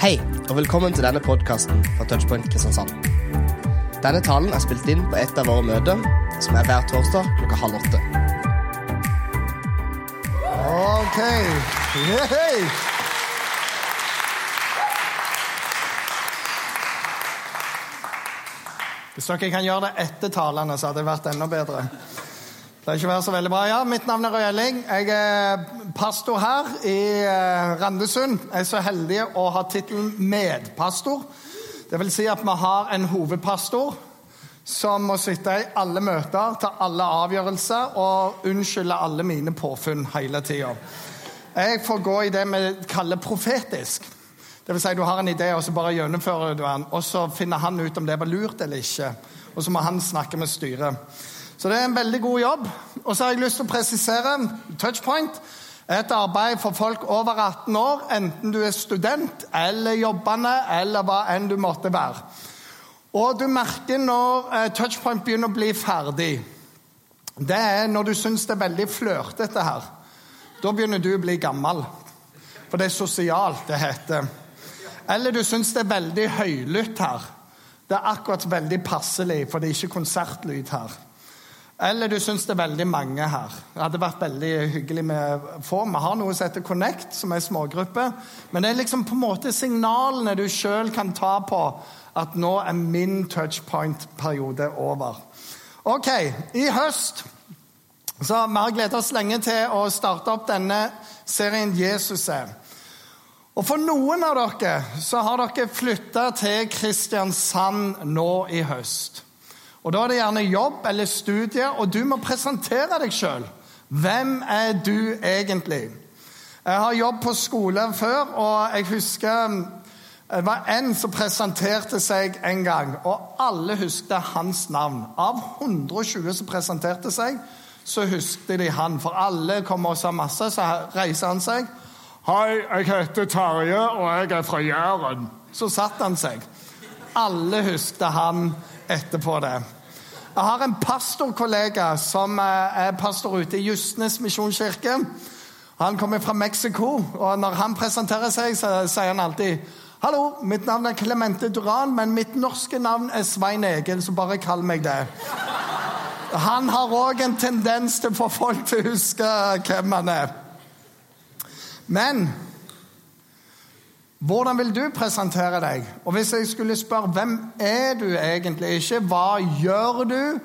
Hei, og velkommen til denne podkasten fra Touchpoint Kristiansand. Denne talen er spilt inn på et av våre møter, som er hver torsdag klokka halv åtte. Ok. Yay. Hvis dere kan gjøre det etter talene, så hadde det vært enda bedre. Det er ikke vært så veldig bra. Ja, Mitt navn er Røe Elling. Jeg er pastor her i eh, Randesund. Jeg er så heldig å ha tittelen medpastor. Det vil si at vi har en hovedpastor som må sitte i alle møter, ta alle avgjørelser og unnskylde alle mine påfunn hele tida. Jeg får gå i det vi kaller profetisk. Det vil si, Du har en idé, og så bare gjennomfører du den. Og så finner han ut om det var lurt eller ikke. Og så må han snakke med styret. Så det er en veldig god jobb. Og så har jeg lyst til å presisere Touchpoint er et arbeid for folk over 18 år, enten du er student eller jobbende eller hva enn du måtte være. Og du merker når eh, Touchpoint begynner å bli ferdig. Det er når du syns det er veldig flørtete her. Da begynner du å bli gammel. For det er sosialt, det heter. Eller du syns det er veldig høylytt her. Det er akkurat veldig passelig, for det er ikke konsertlyd her. Eller du syns det er veldig mange her. Det hadde vært veldig hyggelig med få. Vi har noe som heter Connect, som er smågruppe. Men det er liksom på en måte signalene du sjøl kan ta på at nå er min touchpoint-periode over. Ok, i høst så Vi har gledet oss lenge til å starte opp denne serien Jesus er. Og For noen av dere så har dere flytta til Kristiansand nå i høst. Og Da er det gjerne jobb eller studie, og du må presentere deg sjøl. Hvem er du egentlig? Jeg har jobb på skole før, og jeg husker det var en som presenterte seg en gang, og alle husket hans navn. Av 120 som presenterte seg, så husket de han. For alle kom og sa masse, så reiser han seg. 'Hei, jeg heter Terje, og jeg er fra Jæren.' Så satte han seg. Alle husket han etterpå det. Jeg har en pastorkollega som er pastor ute i Justnes misjonskirke. Han kommer fra Mexico, og når han presenterer seg, så sier han alltid Hallo, mitt navn er Clemente Duran, men mitt norske navn er Svein Egil, så bare kall meg det. Han har òg en tendens til å få folk til å huske hvem han er. Men hvordan vil du presentere deg? Og hvis jeg skulle spørre hvem er du egentlig? Ikke hva gjør du,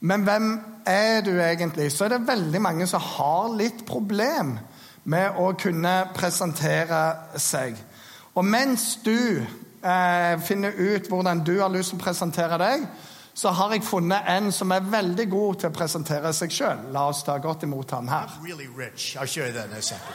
men hvem er du egentlig? Så er det veldig mange som har litt problem med å kunne presentere seg. Og mens du eh, finner ut hvordan du har lyst til å presentere deg, så har jeg funnet en som er veldig god til å presentere seg sjøl. La oss ta godt imot ham her. really rich. I'll show you that in a second.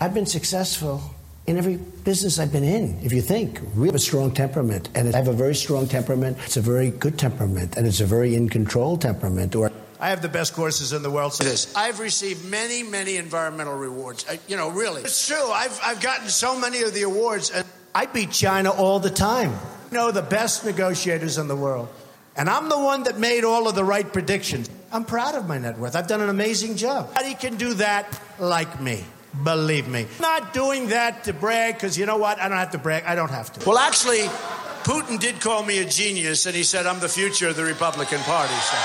I've been successful in every business I've been in, if you think. We have a strong temperament, and I have a very strong temperament. It's a very good temperament, and it's a very in control temperament. Or I have the best courses in the world. So this. I've received many, many environmental rewards. I, you know, really. It's true. I've, I've gotten so many of the awards, and I beat China all the time. You know, the best negotiators in the world. And I'm the one that made all of the right predictions. I'm proud of my net worth. I've done an amazing job. Nobody can do that like me. Believe me. Not doing that to brag, because you know what? I don't have to brag. I don't have to. Well, actually, Putin did call me a genius, and he said I'm the future of the Republican Party. So.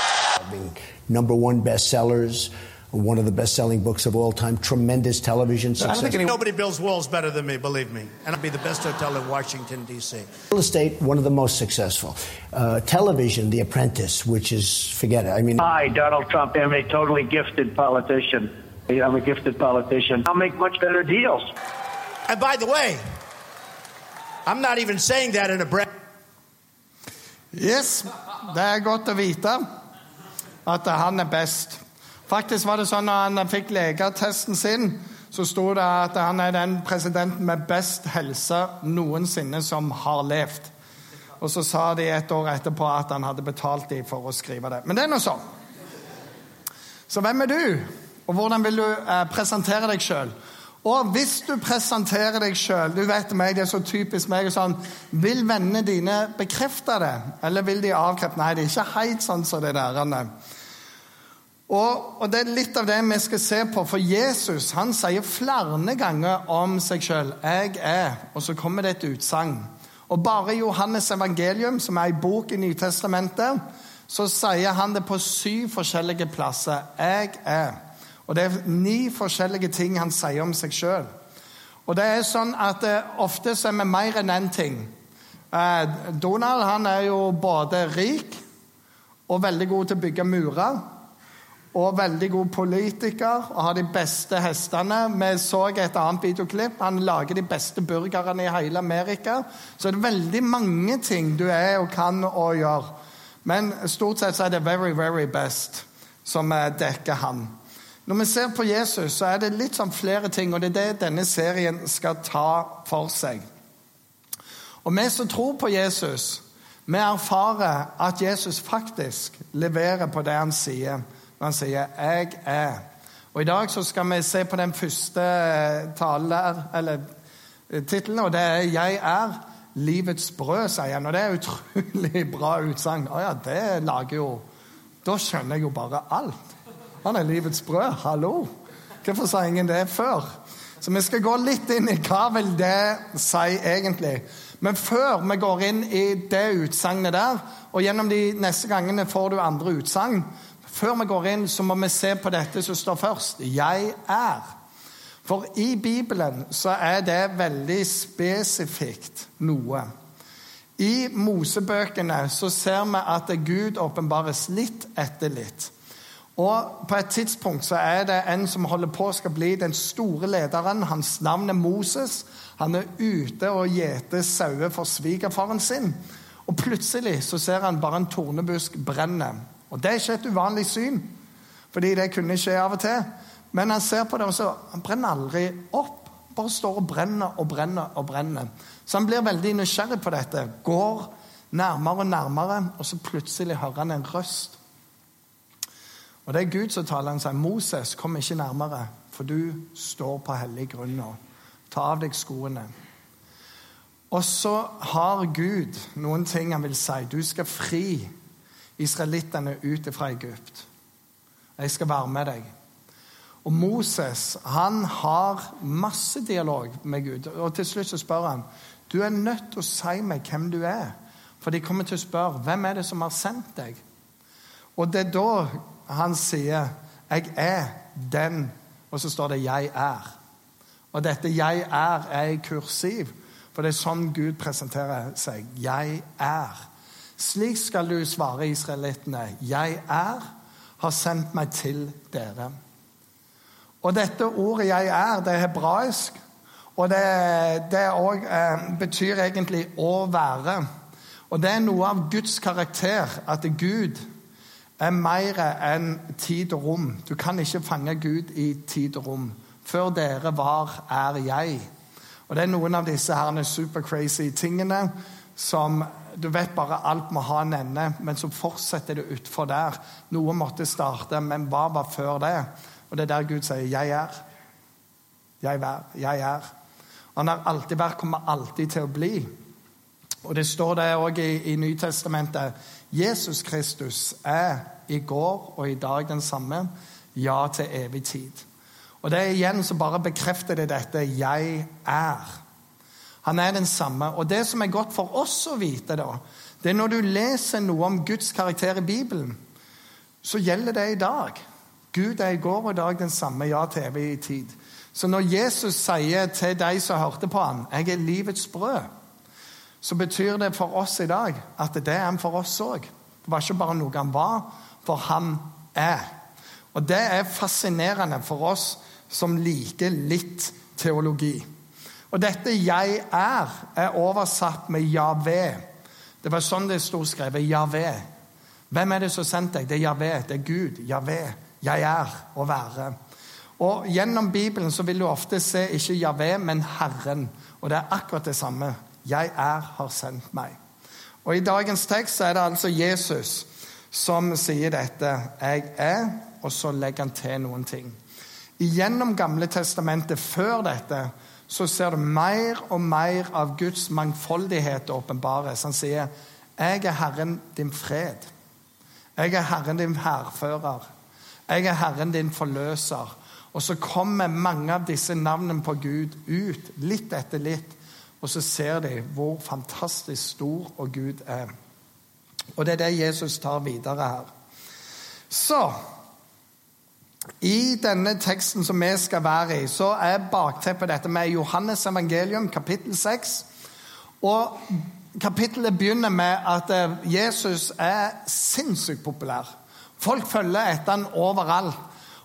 having number one bestsellers, one of the best selling books of all time, tremendous television I don't success. think any- nobody builds walls better than me, believe me. And I'll be the best hotel in Washington, D.C. Real estate, one of the most successful. Uh, television, The Apprentice, which is, forget it. I mean, Hi, Donald Trump. I'm a totally gifted politician. I'm a gifted politician. I'll make much better deals. And by the way, I'm not even saying that in a breath. Yes, det er godt å vite at han er best. Faktisk var det sånn når han fikk legeattesten sin, så sto det at han er den presidenten med best helse noensinne som har levd. Og så sa de et år etterpå at han hadde betalt dem for å skrive det. Men det er nå sånn. Så hvem er du, og hvordan vil du eh, presentere deg sjøl? Og hvis du presenterer deg sjøl Du vet meg, det er så typisk meg. sånn, Vil vennene dine bekrefte det, eller vil de avkrefte? Nei, det er ikke helt sånn som det der. Og, og det er litt av det vi skal se på, for Jesus han sier flere ganger om seg sjøl 'Jeg er', og så kommer det et utsagn. Og bare i Johannes evangelium, som er ei bok i Nytestamentet, så sier han det på syv forskjellige plasser. 'Jeg er'. Og det er ni forskjellige ting han sier om seg sjøl. Og det er sånn at eh, ofte så er vi mer enn én ting. Eh, Donald han er jo både rik og veldig god til å bygge murer. Og veldig god politiker og har de beste hestene. Vi så et annet videoklipp. Han lager de beste burgerne i hele Amerika. Så det er veldig mange ting du er og kan og gjør. Men stort sett så er det very, very best som eh, dekker han. Når vi ser på Jesus, så er det litt sånn flere ting, og det er det denne serien skal ta for seg. Og vi som tror på Jesus, vi erfarer at Jesus faktisk leverer på det han sier når han sier 'Jeg er'. Og I dag så skal vi se på den første talen, eller eh, tittelen, og det er 'Jeg er livets brød', sier han. Og det er utrolig bra utsagn. Å ja, det lager jo Da skjønner jeg jo bare alt. Han er livets brød. Hallo! Hvorfor sa ingen det før? Så vi skal gå litt inn i hva vil det si egentlig. Men før vi går inn i det utsagnet der, og gjennom de neste gangene får du andre utsagn, før vi går inn, så må vi se på dette som står først. Jeg er. For i Bibelen så er det veldig spesifikt noe. I Mosebøkene så ser vi at Gud åpenbares litt etter litt. Og På et tidspunkt så er det en som holder på å skal bli den store lederen. Hans navn er Moses. Han er ute og gjeter sauer for svigerfaren sin. Og Plutselig så ser han bare en tornebusk brenne. Og Det er ikke et uvanlig syn, fordi det kunne skje av og til. Men han ser på det, og så han brenner aldri opp. Bare står og brenner og brenner og brenner. Så han blir veldig nysgjerrig på dette. Går nærmere og nærmere, og så plutselig hører han en røst. Og det er Gud som taler. Han sier, 'Moses, kom ikke nærmere, for du står på hellig grunn nå.' Ta av deg skoene. Og så har Gud noen ting han vil si. Du skal fri israelittene ut fra Egypt. Jeg skal være med deg. Og Moses han har masse dialog med Gud. Og til slutt så spør han du er nødt til å si meg hvem du er. For de kommer til å spørre hvem er det som har sendt deg. Og det er da han sier 'Jeg er den', og så står det 'Jeg er'. Og dette 'jeg er' er i kursiv, for det er sånn Gud presenterer seg. 'Jeg er'. Slik skal du svare israelittene. 'Jeg er, har sendt meg til dere'. Og dette ordet 'jeg er', det er hebraisk. Og det, det også, eh, betyr egentlig 'å være'. Og det er noe av Guds karakter, at Gud er mer enn tid og rom. Du kan ikke fange Gud i tid og rom. Før dere var, er jeg. Og Det er noen av disse her supercrazy tingene som du vet bare alt må ha en ende, men så fortsetter det utfor der. Noe måtte starte, men hva var før det? Og det er der Gud sier 'jeg er'. Jeg er. Jeg er. Han har alltid vært, kommer alltid til å bli. Og Det står det òg i, i Nytestamentet. Jesus Kristus er i går og i dag den samme. Ja til evig tid. Og det er igjen som bare bekrefter det dette 'jeg er'. Han er den samme. Og det som er godt for oss å vite, da, det er når du leser noe om Guds karakter i Bibelen, så gjelder det i dag. Gud er i går og i dag den samme, ja til evig tid. Så når Jesus sier til de som hørte på ham, 'Jeg er livets brød', så betyr det for oss i dag at det er han for oss òg. Det var ikke bare noe han var, for han er. Og det er fascinerende for oss som liker litt teologi. Og dette 'jeg er' er oversatt med Javé. Det var sånn det sto skrevet. Javé. Hvem er det som sendte deg? Det er Javé. Det er Gud. Javé. Jeg er å være. Og Gjennom Bibelen så vil du ofte se ikke Javé, men Herren. Og det er akkurat det samme. Jeg er har sendt meg. Og I dagens tekst er det altså Jesus som sier dette. Jeg er, og så legger han til noen ting. Gjennom Gamle testamentet før dette så ser du mer og mer av Guds mangfoldighet åpenbares. Han sier, 'Jeg er Herren din fred'. 'Jeg er Herren din hærfører'. Jeg er Herren din forløser. Og så kommer mange av disse navnene på Gud ut, litt etter litt. Og så ser de hvor fantastisk stor og Gud er. Og det er det Jesus tar videre her. Så i denne teksten som vi skal være i, så er bakteppet dette med Johannes evangelium, kapittel 6. Og kapittelet begynner med at eh, Jesus er sinnssykt populær. Folk følger etter han overalt.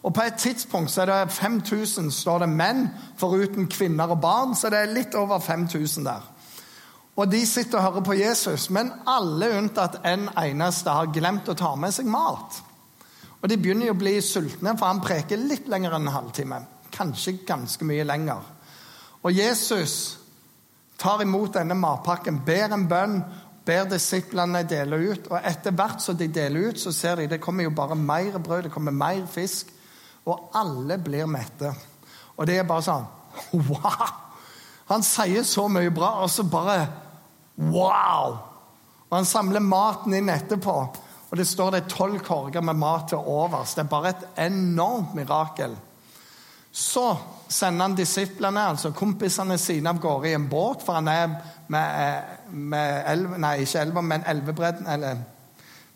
Og På et tidspunkt så er det 5000 står det menn, foruten kvinner og barn. Så det er litt over 5000 der. Og de sitter og hører på Jesus, men alle unntatt en eneste har glemt å ta med seg mat. Og de begynner å bli sultne, for han preker litt lenger enn en halvtime. Kanskje ganske mye lenger. Og Jesus tar imot denne matpakken, ber en bønn, ber disiplene dele ut. Og etter hvert som de deler ut, så ser de det kommer jo bare mer brød, det kommer mer fisk. Og alle blir mette. Og det er bare sånn Wow! Han sier så mye bra, og så bare Wow! Og han samler maten inn etterpå. Og det står det tolv korger med mat til overs. Det er bare et enormt mirakel. Så sender han disiplene, altså kompisene sine, av gårde i en båt, for han er med, med elv, nei, ikke elva, men elvebredden eller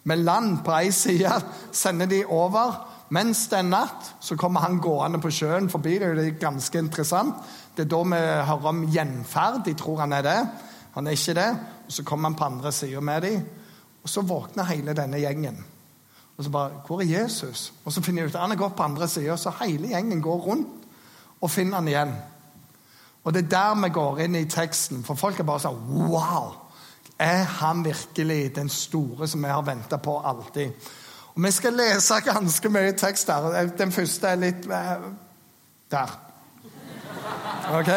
med land på ei side. Sender de over. Mens det er natt, så kommer han gående på sjøen forbi. Det er ganske interessant. Det er da vi hører om gjenferd. De tror han er det. Han er ikke det. Og Så kommer han på andre sida med dem. Og så våkner hele denne gjengen. Og så bare Hvor er Jesus? Og så finner de ut at han er gått på andre sida, så hele gjengen går rundt og finner han igjen. Og det er der vi går inn i teksten, for folk er bare sånn Wow! Er han virkelig den store som vi har venta på alltid? Og Vi skal lese ganske mye tekst der. Den første er litt eh, Der. OK?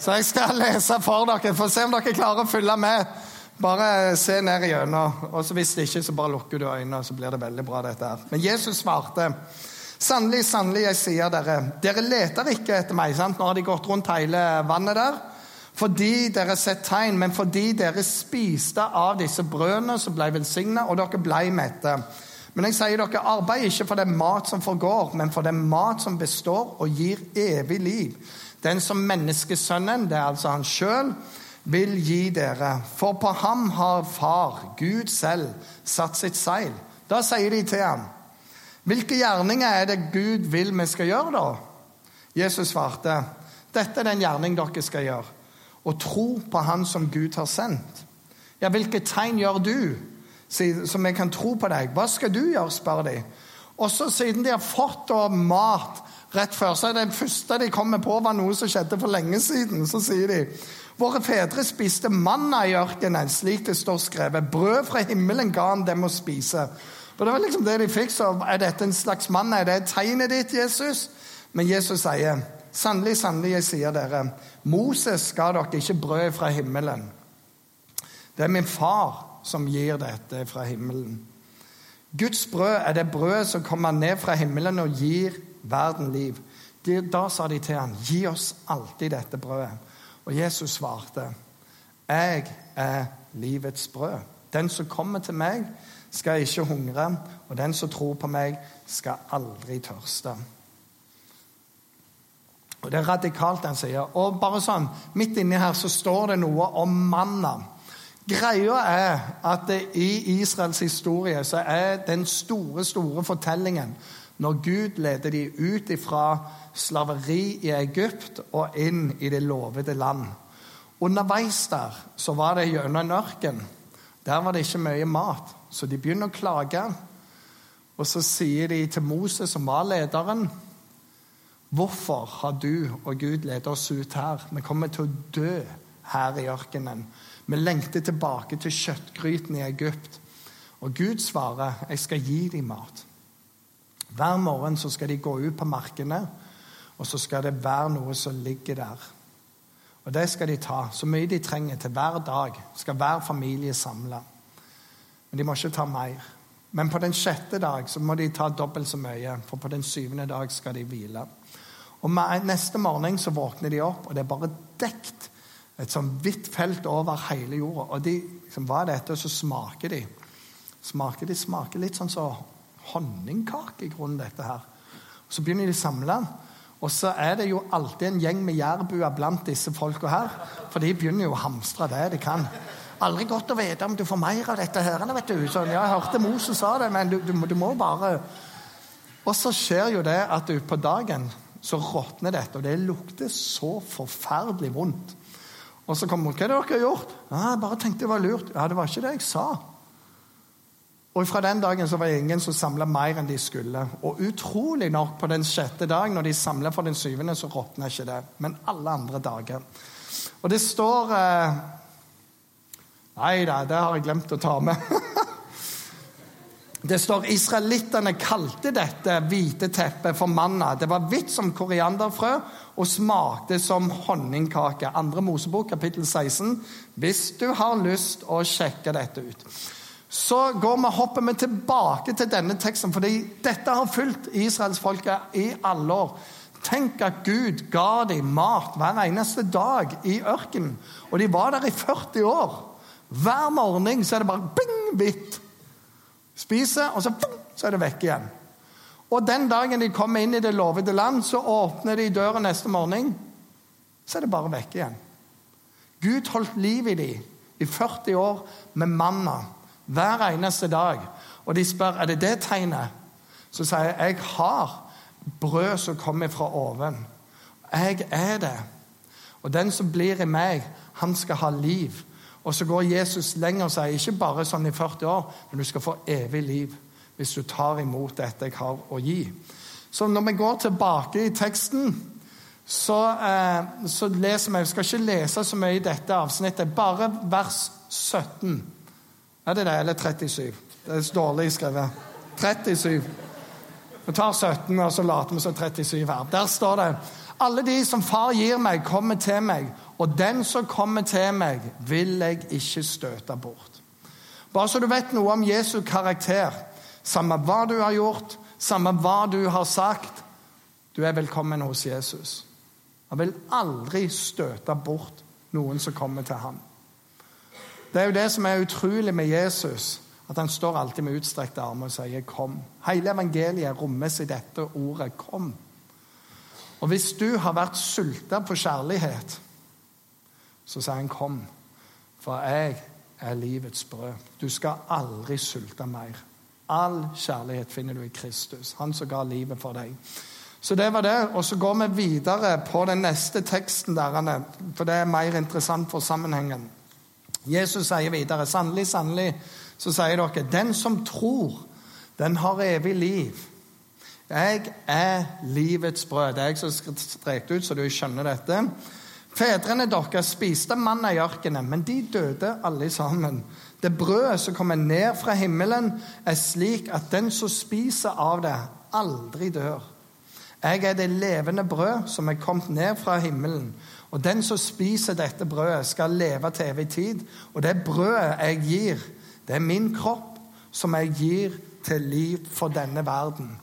Så jeg skal lese for dere, for å se om dere klarer å følge med. Bare se ned igjennom. Og hvis ikke, så bare lukker du øynene, så blir det veldig bra. dette her. Men Jesus svarte. Sannelig, sannelig, jeg sier dere, dere leter ikke etter meg. sant? Nå har de gått rundt hele vannet der. Fordi dere har sett tegn, men fordi dere spiste av disse brødene som ble velsigna, og dere ble mette. Men jeg sier dere, arbeid ikke for den mat som forgår, men for den mat som består og gir evig liv. Den som menneskesønnen, det er altså han sjøl, vil gi dere. For på ham har Far, Gud selv, satt sitt seil. Da sier de til ham, hvilke gjerninger er det Gud vil vi skal gjøre, da? Jesus svarte, dette er den gjerning dere skal gjøre. Å tro på Han som Gud har sendt. Ja, hvilke tegn gjør du, som jeg kan tro på deg? Hva skal du gjøre, spør de. Også siden de har fått mat rett før. Så er det første de kommer på, var noe som skjedde for lenge siden. Så sier de Våre fedre spiste manna i ørkenen, slik det står skrevet. Brød fra himmelen ga han dem å spise. Og Det var liksom det de fikk. Så er dette en slags manna? Er det tegnet ditt, Jesus? Men Jesus sier, sannelig, sannelig, jeg sier dere, Moses ga dere ikke brød fra himmelen. Det er min far som gir dette fra himmelen. Guds brød er det brød som kommer ned fra himmelen og gir verden liv. Da sa de til ham, 'Gi oss alltid dette brødet.' Og Jesus svarte, 'Jeg er livets brød.' 'Den som kommer til meg, skal ikke hungre, og den som tror på meg, skal aldri tørste.' Og Det er radikalt, han sier. Og bare sånn, Midt inni her så står det noe om manna. Greia er at i Israels historie så er den store, store fortellingen når Gud leder de ut fra slaveri i Egypt og inn i det lovede land. Underveis der så var det gjennom en ørken. Der var det ikke mye mat, så de begynner å klage. Og så sier de til Moses, som var lederen, Hvorfor har du og Gud ledet oss ut her? Vi kommer til å dø her i ørkenen. Vi lengter tilbake til kjøttgryten i Egypt. Og Gud svarer, 'Jeg skal gi dem mat'. Hver morgen så skal de gå ut på markene, og så skal det være noe som ligger der. Og det skal de ta. Så mye de trenger til hver dag. Skal hver familie samle. Men de må ikke ta mer. Men på den sjette dag så må de ta dobbelt så mye, for på den syvende dag skal de hvile. Og Neste morgen så våkner de opp, og det er bare dekt et sånn hvitt felt over hele jorda. Og de, liksom, hva er dette? Så smaker de. Smaker de smaker litt sånn som så honningkake i grunnen, dette her. Og Så begynner de å samle. Og så er det jo alltid en gjeng med jærbuer blant disse folka her. For de begynner jo å hamstre det de kan. Aldri godt å vite om du får mer av dette her. vet du. Så, ja, jeg hørte Moses sa det, men du, du, du må bare Og så skjer jo det at du på dagen så råtner dette, og det lukter så forferdelig vondt. Og så kommer hun. 'Hva er det dere har gjort?' Ja, 'Jeg bare tenkte det var lurt.' Ja, det var ikke det jeg sa. Og fra den dagen så var det ingen som samla mer enn de skulle. Og utrolig nok, på den sjette dagen, når de samla for den syvende, så råtna ikke det. Men alle andre dager. Og det står eh... Nei da, det har jeg glemt å ta med. Det står israelittene kalte dette hvite teppet for manna. Det var hvitt som korianderfrø og smakte som honningkake. Andre Mosebok, kapittel 16. Hvis du har lyst å sjekke dette ut. Så går vi, hopper vi tilbake til denne teksten, fordi dette har fulgt israelsfolket i alle år. Tenk at Gud ga dem mat hver eneste dag i ørkenen. Og de var der i 40 år. Hver morgen så er det bare bing, hvitt. Spiser, og så, så er det vekk igjen. Og den dagen de kommer inn i det lovede land, så åpner de døren neste morgen. Så er det bare vekk igjen. Gud holdt liv i dem i 40 år med manna hver eneste dag. Og de spør er det det tegnet. Så sier jeg jeg har brød som kommer fra oven. Jeg er det. Og den som blir i meg, han skal ha liv. Og så går Jesus lenger og sier ikke bare sånn i 40 år, men du skal få evig liv hvis du tar imot dette jeg har å gi. Så når vi går tilbake i teksten, så, eh, så leser vi Jeg skal ikke lese så mye i dette avsnittet, bare vers 17. Er det det, eller 37? Det er så dårlig skrevet. 37. Vi tar 17, og så later vi som 37 her. Der står det alle de som far gir meg, kommer til meg, og den som kommer til meg, vil jeg ikke støte bort. Bare så du vet noe om Jesu karakter. Samme hva du har gjort, samme hva du har sagt, du er velkommen hos Jesus. Han vil aldri støte bort noen som kommer til ham. Det er jo det som er utrolig med Jesus, at han står alltid med utstrekte armer og sier 'kom'. Hele evangeliet rommes i dette ordet 'kom'. Og hvis du har vært sulta på kjærlighet, så sier han 'kom', for jeg er livets brød. Du skal aldri sulte mer. All kjærlighet finner du i Kristus, han som ga livet for deg. Så det var det. Og så går vi videre på den neste teksten, der, for det er mer interessant for sammenhengen. Jesus sier videre, sannelig, sannelig, så sier dere, den som tror, den har evig liv. Jeg er livets brød. Det er jeg som strekte strekt ut, så du skjønner dette. Fedrene deres spiste manna i ørkenen, men de døde alle sammen. Det brødet som kommer ned fra himmelen, er slik at den som spiser av det, aldri dør. Jeg er det levende brød som er kommet ned fra himmelen. Og den som spiser dette brødet, skal leve til evig tid. Og det brødet jeg gir, det er min kropp, som jeg gir til liv for denne verden.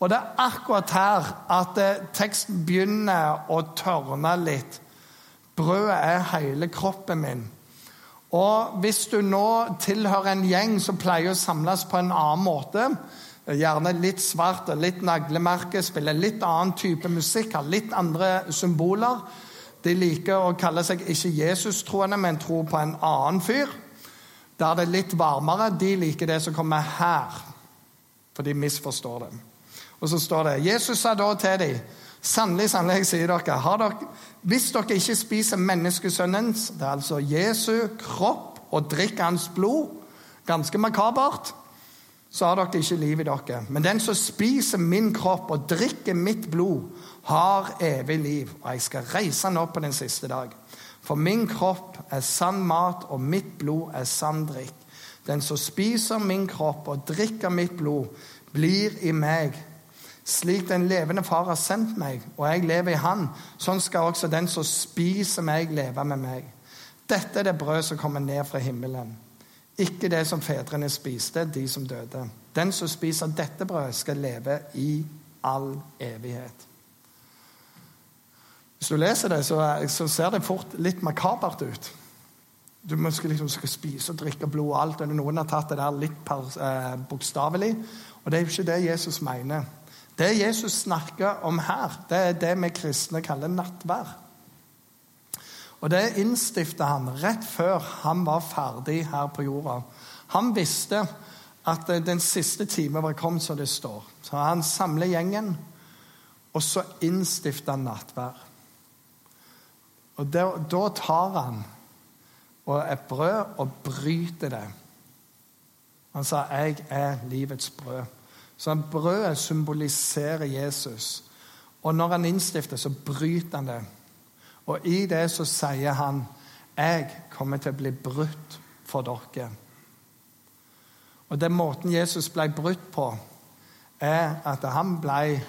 Og det er akkurat her at eh, teksten begynner å tørne litt. Brødet er hele kroppen min. Og hvis du nå tilhører en gjeng som pleier å samles på en annen måte, gjerne litt svart og litt naglemerke, spiller litt annen type musikk, har litt andre symboler De liker å kalle seg ikke Jesus-troende, men tror på en annen fyr. Der det er litt varmere. De liker det som kommer her, for de misforstår det. Og så står det Jesus sa da til dem Sannelig, sannelig, sier dere, dere, hvis dere ikke spiser menneskesønnens, det er altså Jesu kropp, og drikker hans blod, ganske makabert, så har dere ikke liv i dere. Men den som spiser min kropp og drikker mitt blod, har evig liv, og jeg skal reise han opp på den siste dag. For min kropp er sann mat, og mitt blod er sann drikk. Den som spiser min kropp og drikker mitt blod, blir i meg slik den levende far har sendt meg, og jeg lever i Han, sånn skal også den som spiser meg, leve med meg. Dette er det brød som kommer ned fra himmelen. Ikke det som fedrene spiste, de som døde. Den som spiser dette brødet, skal leve i all evighet. Hvis du leser det, så, så ser det fort litt makabert ut. du skal, liksom, skal spise og drikke blod og alt. og Noen har tatt det der litt eh, bokstavelig. Og det er jo ikke det Jesus mener. Det Jesus snakker om her, det er det vi kristne kaller nattvær. Og det innstifta han rett før han var ferdig her på jorda. Han visste at den siste time var kommet, som det står. Så han samler gjengen, og så innstifter han nattvær. Og da, da tar han et brød og bryter det. Han sa 'Jeg er livets brød'. Så brødet symboliserer Jesus. Og når han innstifter, så bryter han det. Og i det så sier han 'Jeg kommer til å bli brutt for dere'. Og den måten Jesus ble brutt på, er at han ble,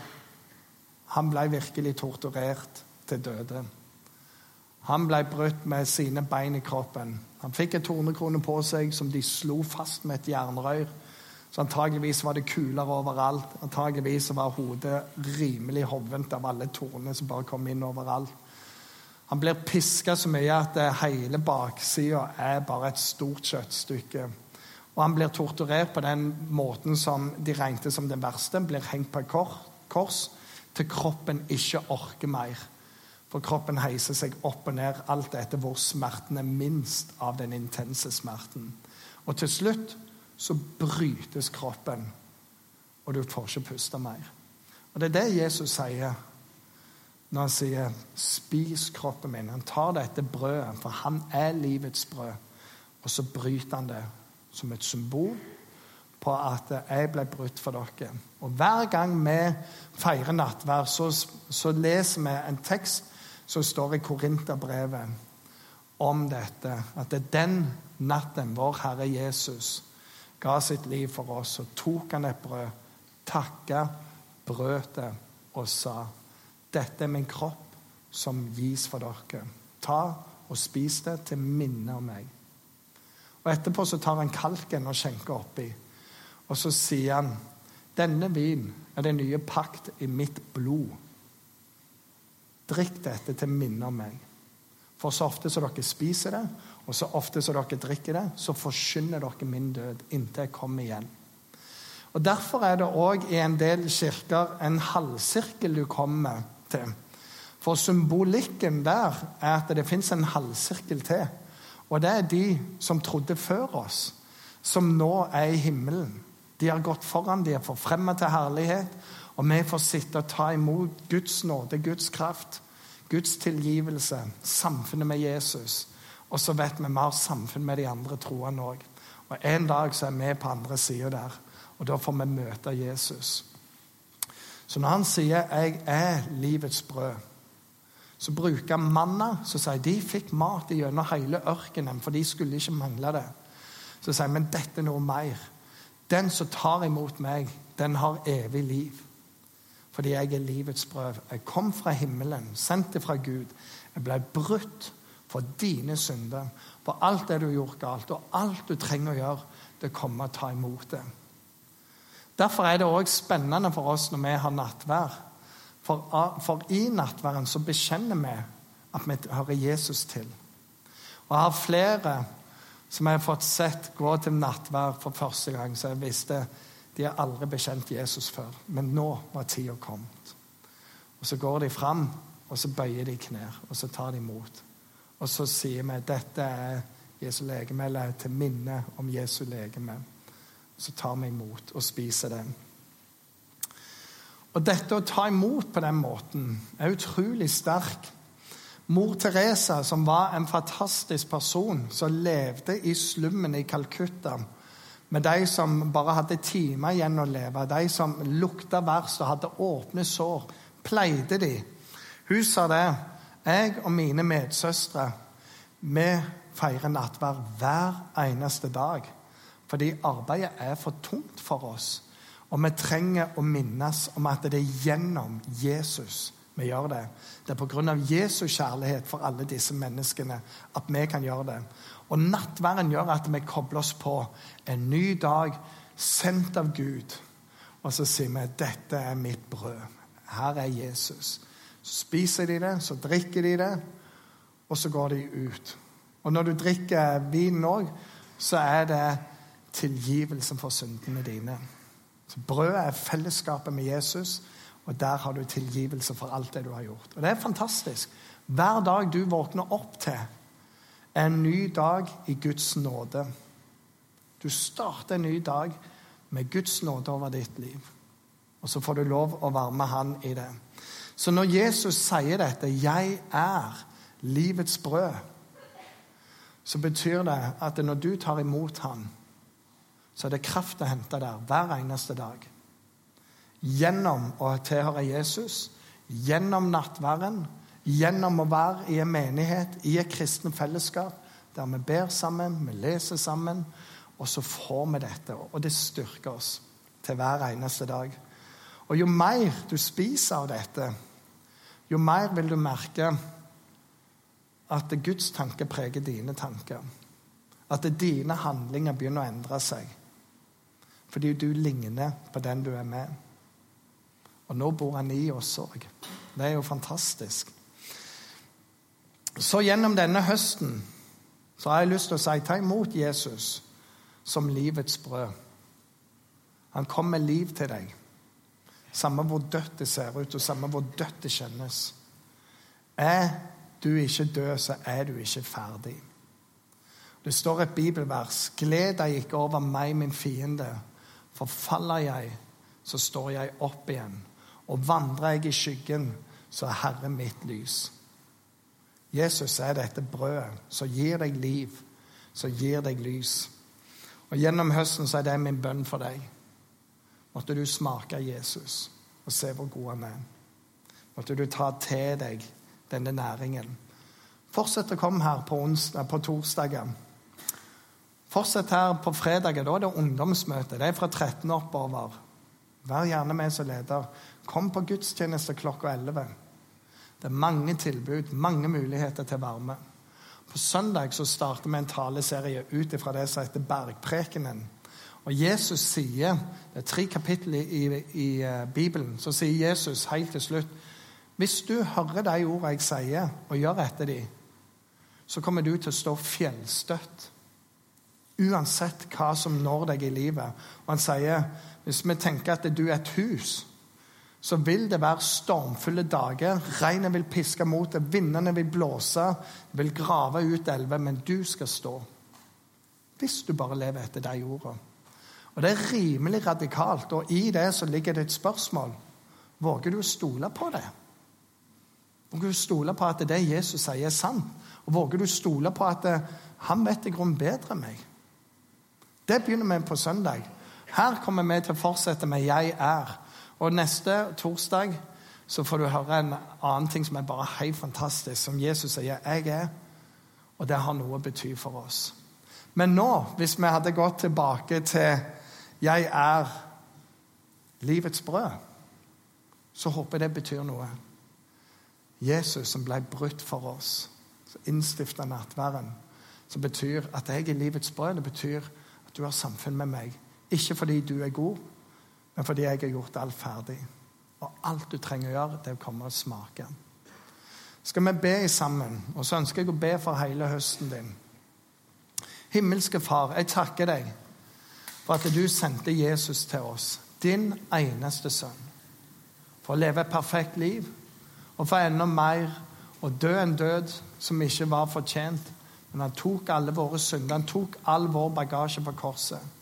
han ble virkelig torturert til døde. Han ble brutt med sine bein i kroppen. Han fikk en tornekrone på seg som de slo fast med et jernrør. Så antageligvis var det kuler overalt. Antageligvis var hodet rimelig hovent av alle tornene som bare kom inn overalt. Han blir piska så mye at hele baksida er bare et stort kjøttstykke. Og han blir torturert på den måten som de regnet som den verste. Han blir hengt på et kors til kroppen ikke orker mer. For kroppen heiser seg opp og ned alt etter hvor smerten er minst av den intense smerten. Og til slutt så brytes kroppen, og du får ikke puste mer. Og Det er det Jesus sier når han sier 'spis kroppen min'. Han tar dette brødet, for han er livets brød, og så bryter han det som et symbol på at jeg ble brutt for dere. Og Hver gang vi feirer nattvær, så, så leser vi en tekst som står i Korinterbrevet om dette. At det er den natten vår Herre Jesus ga sitt liv for oss, så tok han et brød, takka, brøt det og sa dette er min kropp som gis for dere. Ta og spis det til minne om meg. Og Etterpå så tar han kalken og skjenker oppi. Og så sier han denne vin er den nye pakt i mitt blod. Drikk dette til minne om meg. For så ofte som dere spiser det, og så ofte som dere drikker det, så forsyner dere min død inntil jeg kommer igjen. Og Derfor er det òg i en del kirker en halvsirkel du kommer til. For symbolikken der er at det fins en halvsirkel til. Og det er de som trodde før oss, som nå er i himmelen. De har gått foran, de er forfremmet til herlighet. Og vi får sitte og ta imot Guds nåde, Guds kraft, Guds tilgivelse, samfunnet med Jesus. Og så vet vi mer samfunn med de andre troende òg. Og en dag så er vi på andre sida der, og da får vi møte Jesus. Så når han sier 'Jeg er livets brød', så bruker han manna. Så sier de fikk mat gjennom hele ørkenen, for de skulle ikke mangle det. Så sier han, men dette er noe mer. Den som tar imot meg, den har evig liv fordi jeg er livets brød. Jeg kom fra himmelen, sendt fra Gud. Jeg ble brutt for dine synder, for alt det du har gjort galt. Og alt du trenger å gjøre, det kommer å ta imot det. Derfor er det òg spennende for oss når vi har nattvær. For, for i nattværen så bekjenner vi at vi hører Jesus til. Og jeg har flere som jeg har fått sett gå til nattvær for første gang, så jeg visste de har aldri bekjent Jesus før, men nå var tida kommet. Og Så går de fram, og så bøyer de knær, og så tar de imot. Og så sier vi dette er Jesu legeme, eller til minne om Jesu legeme. Så tar vi imot og spiser den. Og dette å ta imot på den måten er utrolig sterk. Mor Teresa, som var en fantastisk person, som levde i slummen i Calcutta med de som bare hadde timer igjen å leve, de som lukta verst og hadde åpne sår, pleide de. Hun sa det. Jeg og mine medsøstre vi feirer nattverd hver eneste dag. Fordi arbeidet er for tungt for oss. Og vi trenger å minnes om at det er gjennom Jesus vi gjør det. Det er pga. Jesu kjærlighet for alle disse menneskene at vi kan gjøre det. Og nattverden gjør at vi kobler oss på en ny dag, sendt av Gud. Og så sier vi dette er mitt brød. Her er Jesus. Så spiser de det, så drikker de det, og så går de ut. Og når du drikker vinen òg, så er det tilgivelsen for syndene dine. Så Brødet er fellesskapet med Jesus, og der har du tilgivelse for alt det du har gjort. Og Det er fantastisk. Hver dag du våkner opp til, er en ny dag i Guds nåde. Du starter en ny dag med Guds nåde over ditt liv. Og så får du lov å være med Han i det. Så når Jesus sier dette 'Jeg er livets brød', så betyr det at når du tar imot Han, så er det kraft å hente der hver eneste dag. Gjennom å tilhøre Jesus, gjennom nattværen, gjennom å være i en menighet, i et kristent fellesskap, der vi ber sammen, vi leser sammen, og så får vi dette. Og det styrker oss til hver eneste dag. Og jo mer du spiser av dette, jo mer vil du merke at Guds tanke preger dine tanker. At dine handlinger begynner å endre seg. Fordi du ligner på den du er med. Og nå bor han i oss òg. Det er jo fantastisk. Så gjennom denne høsten så har jeg lyst til å si ta imot Jesus som livets brød. Han kom med liv til deg. Samme hvor dødt det ser ut, og samme hvor dødt det kjennes. Er du ikke død, så er du ikke ferdig. Det står et bibelvers. Gled deg ikke over meg, min fiende. For faller jeg, så står jeg opp igjen. Og vandrer jeg i skyggen, så er Herre mitt lys. Jesus er dette brødet som gir deg liv, som gir deg lys. Og Gjennom høsten så er det min bønn for deg. Måtte du smake Jesus og se hvor god han er. Måtte du ta til deg denne næringen. Fortsett å komme her på, onsdag, på torsdager. Fortsett her på fredager. Da er det ungdomsmøte. Det er fra 13 oppover. Vær gjerne med som leder. Kom på gudstjeneste klokka 11. Det er mange tilbud, mange muligheter til varme. På søndag så starter vi en taleserie ut fra det som heter Bergprekenen. Og Jesus sier, Det er tre kapitler i, i, uh, Bibelen. Så sier Jesus helt til slutt Hvis du hører de ordene jeg sier, og gjør etter dem, så kommer du til å stå fjellstøtt. Uansett hva som når deg i livet. Og han sier hvis vi tenker at du er et hus, så vil det være stormfulle dager. Regnet vil piske mot det, vindene vil blåse, vil grave ut elver, men du skal stå. Hvis du bare lever etter de ordene. Og Det er rimelig radikalt, og i det så ligger det et spørsmål. Våger du å stole på det? Våger du å stole på at det Jesus sier, er sant? Og våger du å stole på at han vet i grunnen bedre enn meg? Det begynner vi på søndag. Her kommer vi til å fortsette med 'Jeg er'. Og neste torsdag så får du høre en annen ting som er bare helt fantastisk, som Jesus sier 'jeg er', og det har noe å bety for oss. Men nå, hvis vi hadde gått tilbake til 'jeg er livets brød', så håper jeg det betyr noe. Jesus som ble brutt for oss, som innstifta nattverden, som betyr at jeg er livets brød. Det betyr at du har samfunn med meg. Ikke fordi du er god, men fordi jeg har gjort alt ferdig. Og alt du trenger å gjøre, det er å smake. Skal vi be sammen? Og så ønsker jeg å be for hele høsten din. Himmelske Far, jeg takker deg for at du sendte Jesus til oss, din eneste sønn, for å leve et perfekt liv og for enda mer å dø en død som ikke var fortjent. Men han tok alle våre synder, han tok all vår bagasje på korset.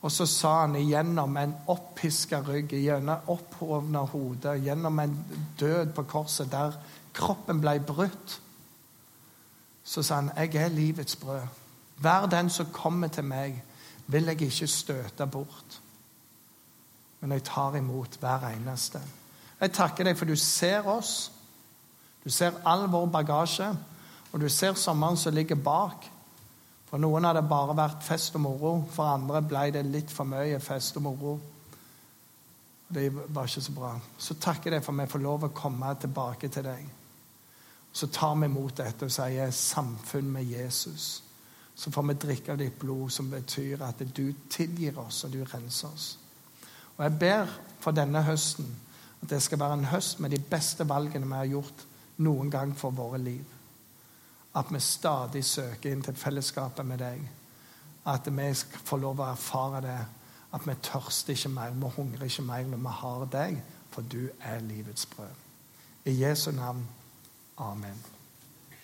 Og så sa han igjennom en opppiska rygg, gjennom opphovna hode, gjennom en død på korset der kroppen ble brutt, så sa han, 'Jeg er livets brød'. Vær den som kommer til meg, vil jeg ikke støte bort. Men jeg tar imot hver eneste. Jeg takker deg for du ser oss. Du ser all vår bagasje, og du ser sommeren som ligger bak. For noen har det bare vært fest og moro. For andre ble det litt for mye fest og moro. Det var ikke så bra. Så takker jeg for at vi får lov å komme tilbake til deg. Så tar vi imot dette og sier 'samfunn med Jesus' så får vi drikke av ditt blod, som betyr at du tilgir oss, og du renser oss. Og jeg ber for denne høsten at det skal være en høst med de beste valgene vi har gjort noen gang for våre liv. At vi stadig søker inn til fellesskapet med deg. At vi får lov å erfare det. At vi tørster ikke mer, vi hungrer ikke mer når vi har deg, for du er livets brød. I Jesu navn. Amen.